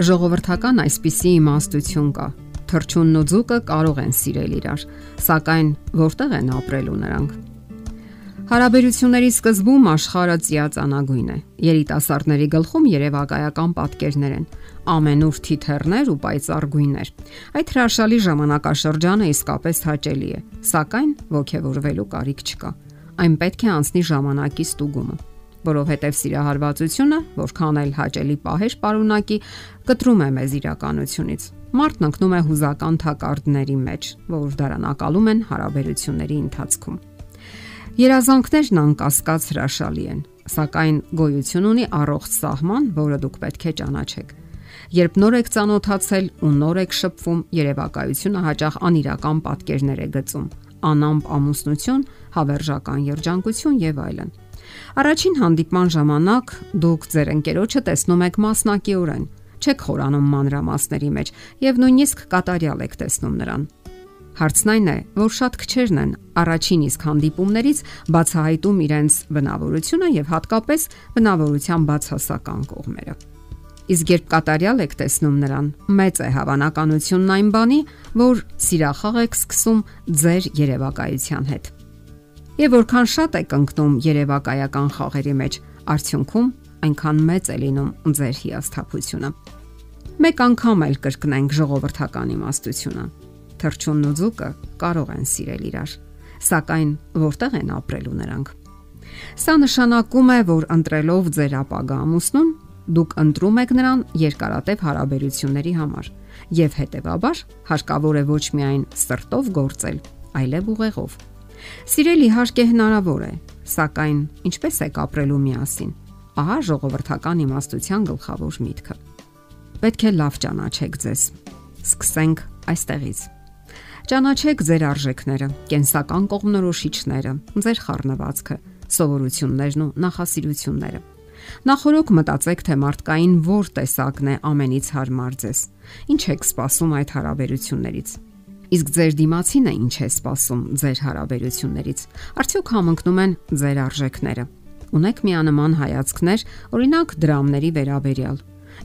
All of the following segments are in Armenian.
Ժողովրդական այսպիսի իմաստություն կա. թրջունն ու ձուկը կարող են սիրել իրար, սակայն որտեղ են ապրելու նրանք։ Հարաբերությունների սկզբում աշխարհը ծիածանագույն է։ Երիտասարդների գլխում երևակայական պատկերներ են, ամենուր թիթեռներ ու պայծառ գույներ։ Այդ հրաշալի ժամանակաշրջանը իսկապես հաճելի է, սակայն ողջևորվելու կարիք չկա։ Այն պետք է անցնի ժամանակի ստուգումը որովհետև սիրահարվածությունը, որքան էլ հաճելի պահեր պարունակի, կտրում է մեզ իրականությունից։ Մարդն ընկնում է հուզական թակարդների մեջ, որ դարանակալում են հարաբերությունների ընթացքում։ Երազանքներն անկասկած հրաշալի են, սակայն գոյություն ունի առողջ սահման, որը դուք պետք է ճանաչեք։ Երբ նոր եք ծանոթացել ու նոր եք շփվում, երևակայությունը հաճախ անիրական պատկերներ է գծում, անամպ ամուսնություն, հավերժական երջանկություն եւ այլն։ Առաջին հանդիպման ժամանակ դուք ձեր ընկերոջը տեսնում եք մասնակիորեն, չեք խորանում մանրամասների մեջ եւ նույնիսկ կատարյալ եք տեսնում նրան։ Հարցն այն է, որ շատ քչերն են առաջին իսկ հանդիպումներից բացահայտում իրենց բնավորությունը եւ հատկապես բնավորության բացասական կողմերը։ Իսկ երբ կատարյալ եք տեսնում նրան, մեծ է հավանականությունն այն բանի, որ սիրախաղ եք սկսում ձեր երևակայության հետ։ Եվ որքան շատ եք ընկնում երևակայական խաղերի մեջ, արդյունքում այնքան մեծ է լինում ձեր հիասթափությունը։ Մեկ անգամ էլ կրկնենք ժողովրդական իմաստությունը թրջունն ու ձուկը կարող են սիրել իրար, սակայն որտեղ են ապրելու նրանք։ Սա նշանակում է, որ ընտրելով ձեր ապագա ամուսնուն, դուք ընտրում եք նրան երկարատև հարաբերությունների համար եւ հետեւաբար հարկավոր է ոչ միայն սրտով գործել, այլև ուղեղով։ Սիրել իհարկե հնարավոր է, սակայն ինչպես եք ապրելու միասին։ Ահա ժողովրդական իմաստության գլխավոր միտքը։ Պետք է լավ ճանաչեք ձեզ։ Սկսենք այստեղից։ Ճանաչեք ձեր արժեքները, կենսական կողմնորոշիչները, ձեր խառնվածքը, սովորություններն ու նախասիրությունները։ Նախորոք մտածեք, թե մարդկային որ տեսակն է ամենից հարմար ձեզ։ Ինչ եք սպասում այդ հարաբերություններից։ Իսկ ձեր դիմացինը ինչ է սպասում ձեր հարաբերություններից։ Արդյոք համընկնում են ձեր արժեքները։ Ունեք միանման հայացքներ, օրինակ դրամների վերաբերյալ։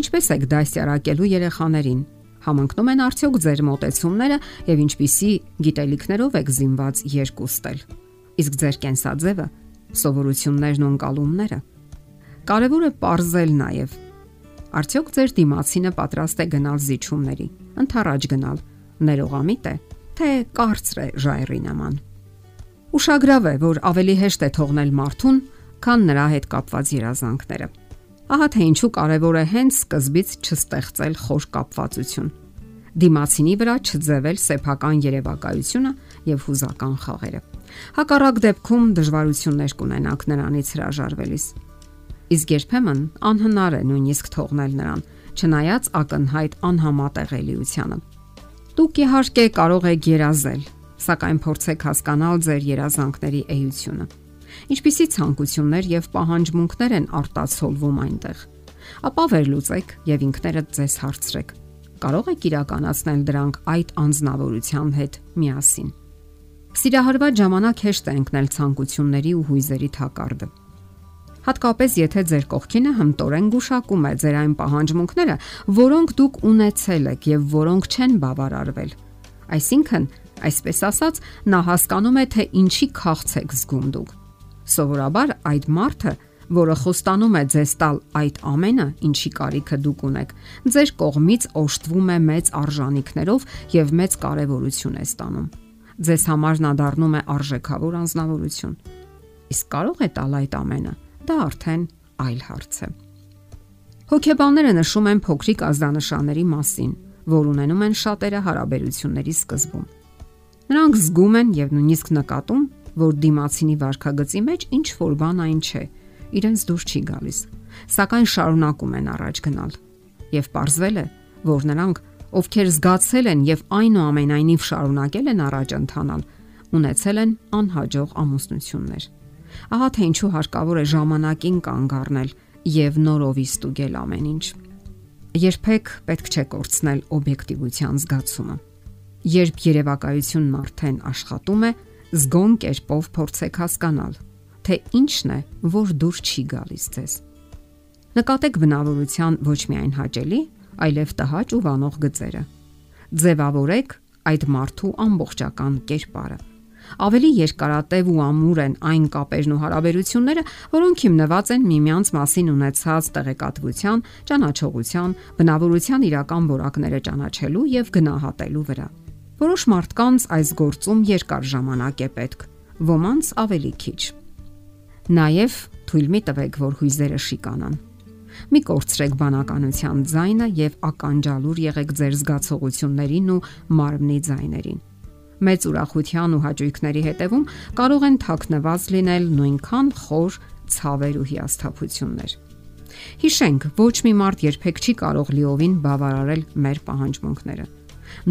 Ինչպես եք դասյարակելու երեխաներին, Համընկնում են արդյոք ձեր մտեցումները եւ ինչպիսի գիտելիքներով եք զինված երկուստել։ Իսկ ձեր կենսաձևը, սովորություններն ու ընկալումները։ Կարևոր է ողրզել նաեւ։ Արդյոք ձեր դիմացինը պատրաստ է գնալ զիջումների, ընթառաջ գնալ, ներողամիտ է, թե կարծր է ժայռի նման։ Ուշագրավ է, որ ավելի հեշտ է թողնել մարդուն, քան նրա հետ կապված երազանքները։ Ահա թե ինչու կարևոր է հենց սկզբից չստեղծել խոր կապվածություն։ Դիմացինի վրա չձևել սեփական երևակայությունը եւ հուզական խաղերը։ Հակառակ դեպքում դժվարություններ կունենաք նրանից հրաժարվելիս։ Իսկ երբեմն անհնար է նույնիսկ թողնել նրան, չնայած ակնհայտ անհամատեղելիությանը։ Դուք իհարկե կարող եք երազել, սակայն փորձեք հասկանալ ձեր երազանքների էությունը ինչպիսի ցանկություններ եւ պահանջմունքներ են արտացոլվում այնտեղ։ Ապա վերլուծեք եւ ինքներդ ձեզ հարցրեք. կարող եք իրականացնել դրանք այդ անznավորության հետ միասին։ Սիրահարված ժամանակ հեշտ է ընկնել ցանկությունների ու հույզերի թակարդը։ Հատկապես եթե ձեր կողքինը հմտորեն գուշակում է ձեր այն պահանջմունքները, որոնք դուք ունեցել եք եւ որոնք չեն բավարարվել։ Այսինքն, այսպես ասած, նա հասկանում է, թե ինչի քաղց եք զգում դուք Սովորաբար այդ մարդը, որը խոստանում է ձեզ տալ այդ ամենը, ինչի կարիքը դուք ունեք, ձեր կողմից օժտվում է մեծ արժանինքներով եւ մեծ կարեւորություն է ստանում։ Ձեզ համար նա դառնում է արժեքավոր անznավորություն։ Իսկ կարող է տալ այդ ամենը։ Դա արդեն այլ հարց է։ Հոգեբանները նշում են փոքրիկ ազդանշանների մասին, որ ունենում են շատերը հարաբերությունների սկզբում։ Նրանք զգում են եւ նույնիսկ նկատում, որ դիմացինի վարքագծի մեջ ինչ որ բան այն չէ, իրենց դուր չի գալիս, սակայն շարունակում են առաջ գնալ։ Եվ ողրվել է, որ նրանք, ովքեր զգացել են եւ այնուամենայնիվ շարունակել են առաջ ընթանալ, ունեցել են անհաջող ամուսնություններ։ Ահա թե ինչու հարկավոր է ժամանակին կանգ առնել եւ նորովի ստուգել ամեն ինչ։ Երբեք պետք չէ կորցնել օբյեկտիվության զգացումը։ Երբ երևակայությունն արդեն աշխատում է, զգոն կերպով փորձեք հասկանալ, թե ինչն է, որ դուր չի գալիս ձեզ։ Նկատեք բնավորության ոչ միայն հաճելի, այլև տհաճ ու վանող գծերը։ Ձևավորեք այդ մարդու ամբողջական կերպարը։ Ավելի երկարատև ու ամուր են այն կապերն ու հարաբերությունները, որոնք հիմնված են միմյանց մասին ունեցած տեղեկատվության, ճանաչողության, բնավորության իրական որակները ճանաչելու եւ գնահատելու վրա։ Որոշ մարդկանց այս գործում երկար ժամանակ է պետք, ոմանց ավելի քիչ։ Նաև թույլ մի տվեք, որ հույզերը շիկանան Մի կորցրեք բանականության ձայնը եւ ականջալուր եղեք ձեր զգացողություններին ու մարմնի ձայներին։ Մեծ ուրախության ու հաճույքների հետևում կարող են թաքնված լինել նույնքան խոր ցավեր ու հիասթափություններ։ Հիշենք, ոչ մի մարդ երբեք չի կարող լիովին բավարարել մեր պահանջմունքները։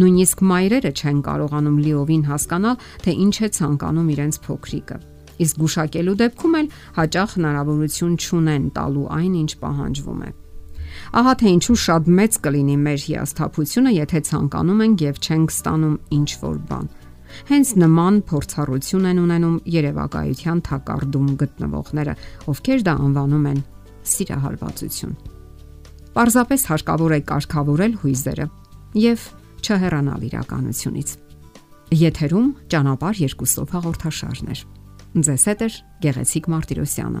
Նույնիսկ մայրերը չեն կարողանում լիովին հասկանալ, թե ինչ է ցանկանում իրենց փոքրիկը իսկ գուշակելու դեպքում էլ հաճախ հնարավորություն չունեն տալու այն, ինչ պահանջվում է։ Ահա թե ինչու շատ մեծ կլինի մեր հիասթափությունը, եթե ցանկանում ենք եւ չենք ստանում ինչ որ բան։ Հենց նման փորձառություն են ունենում երևակայության թակարդում գտնվողները, ովքեր դա անվանում են սիրահարվածություն։ Պարզապես հարկավոր է կարգավորել հույզերը եւ չհեռանալ իրականությունից։ Եթերում ճանապարհ երկուսով հաղորդաշարներ։ Ձեզ հետ է Գեղեցիկ Մարտիրոսյանը։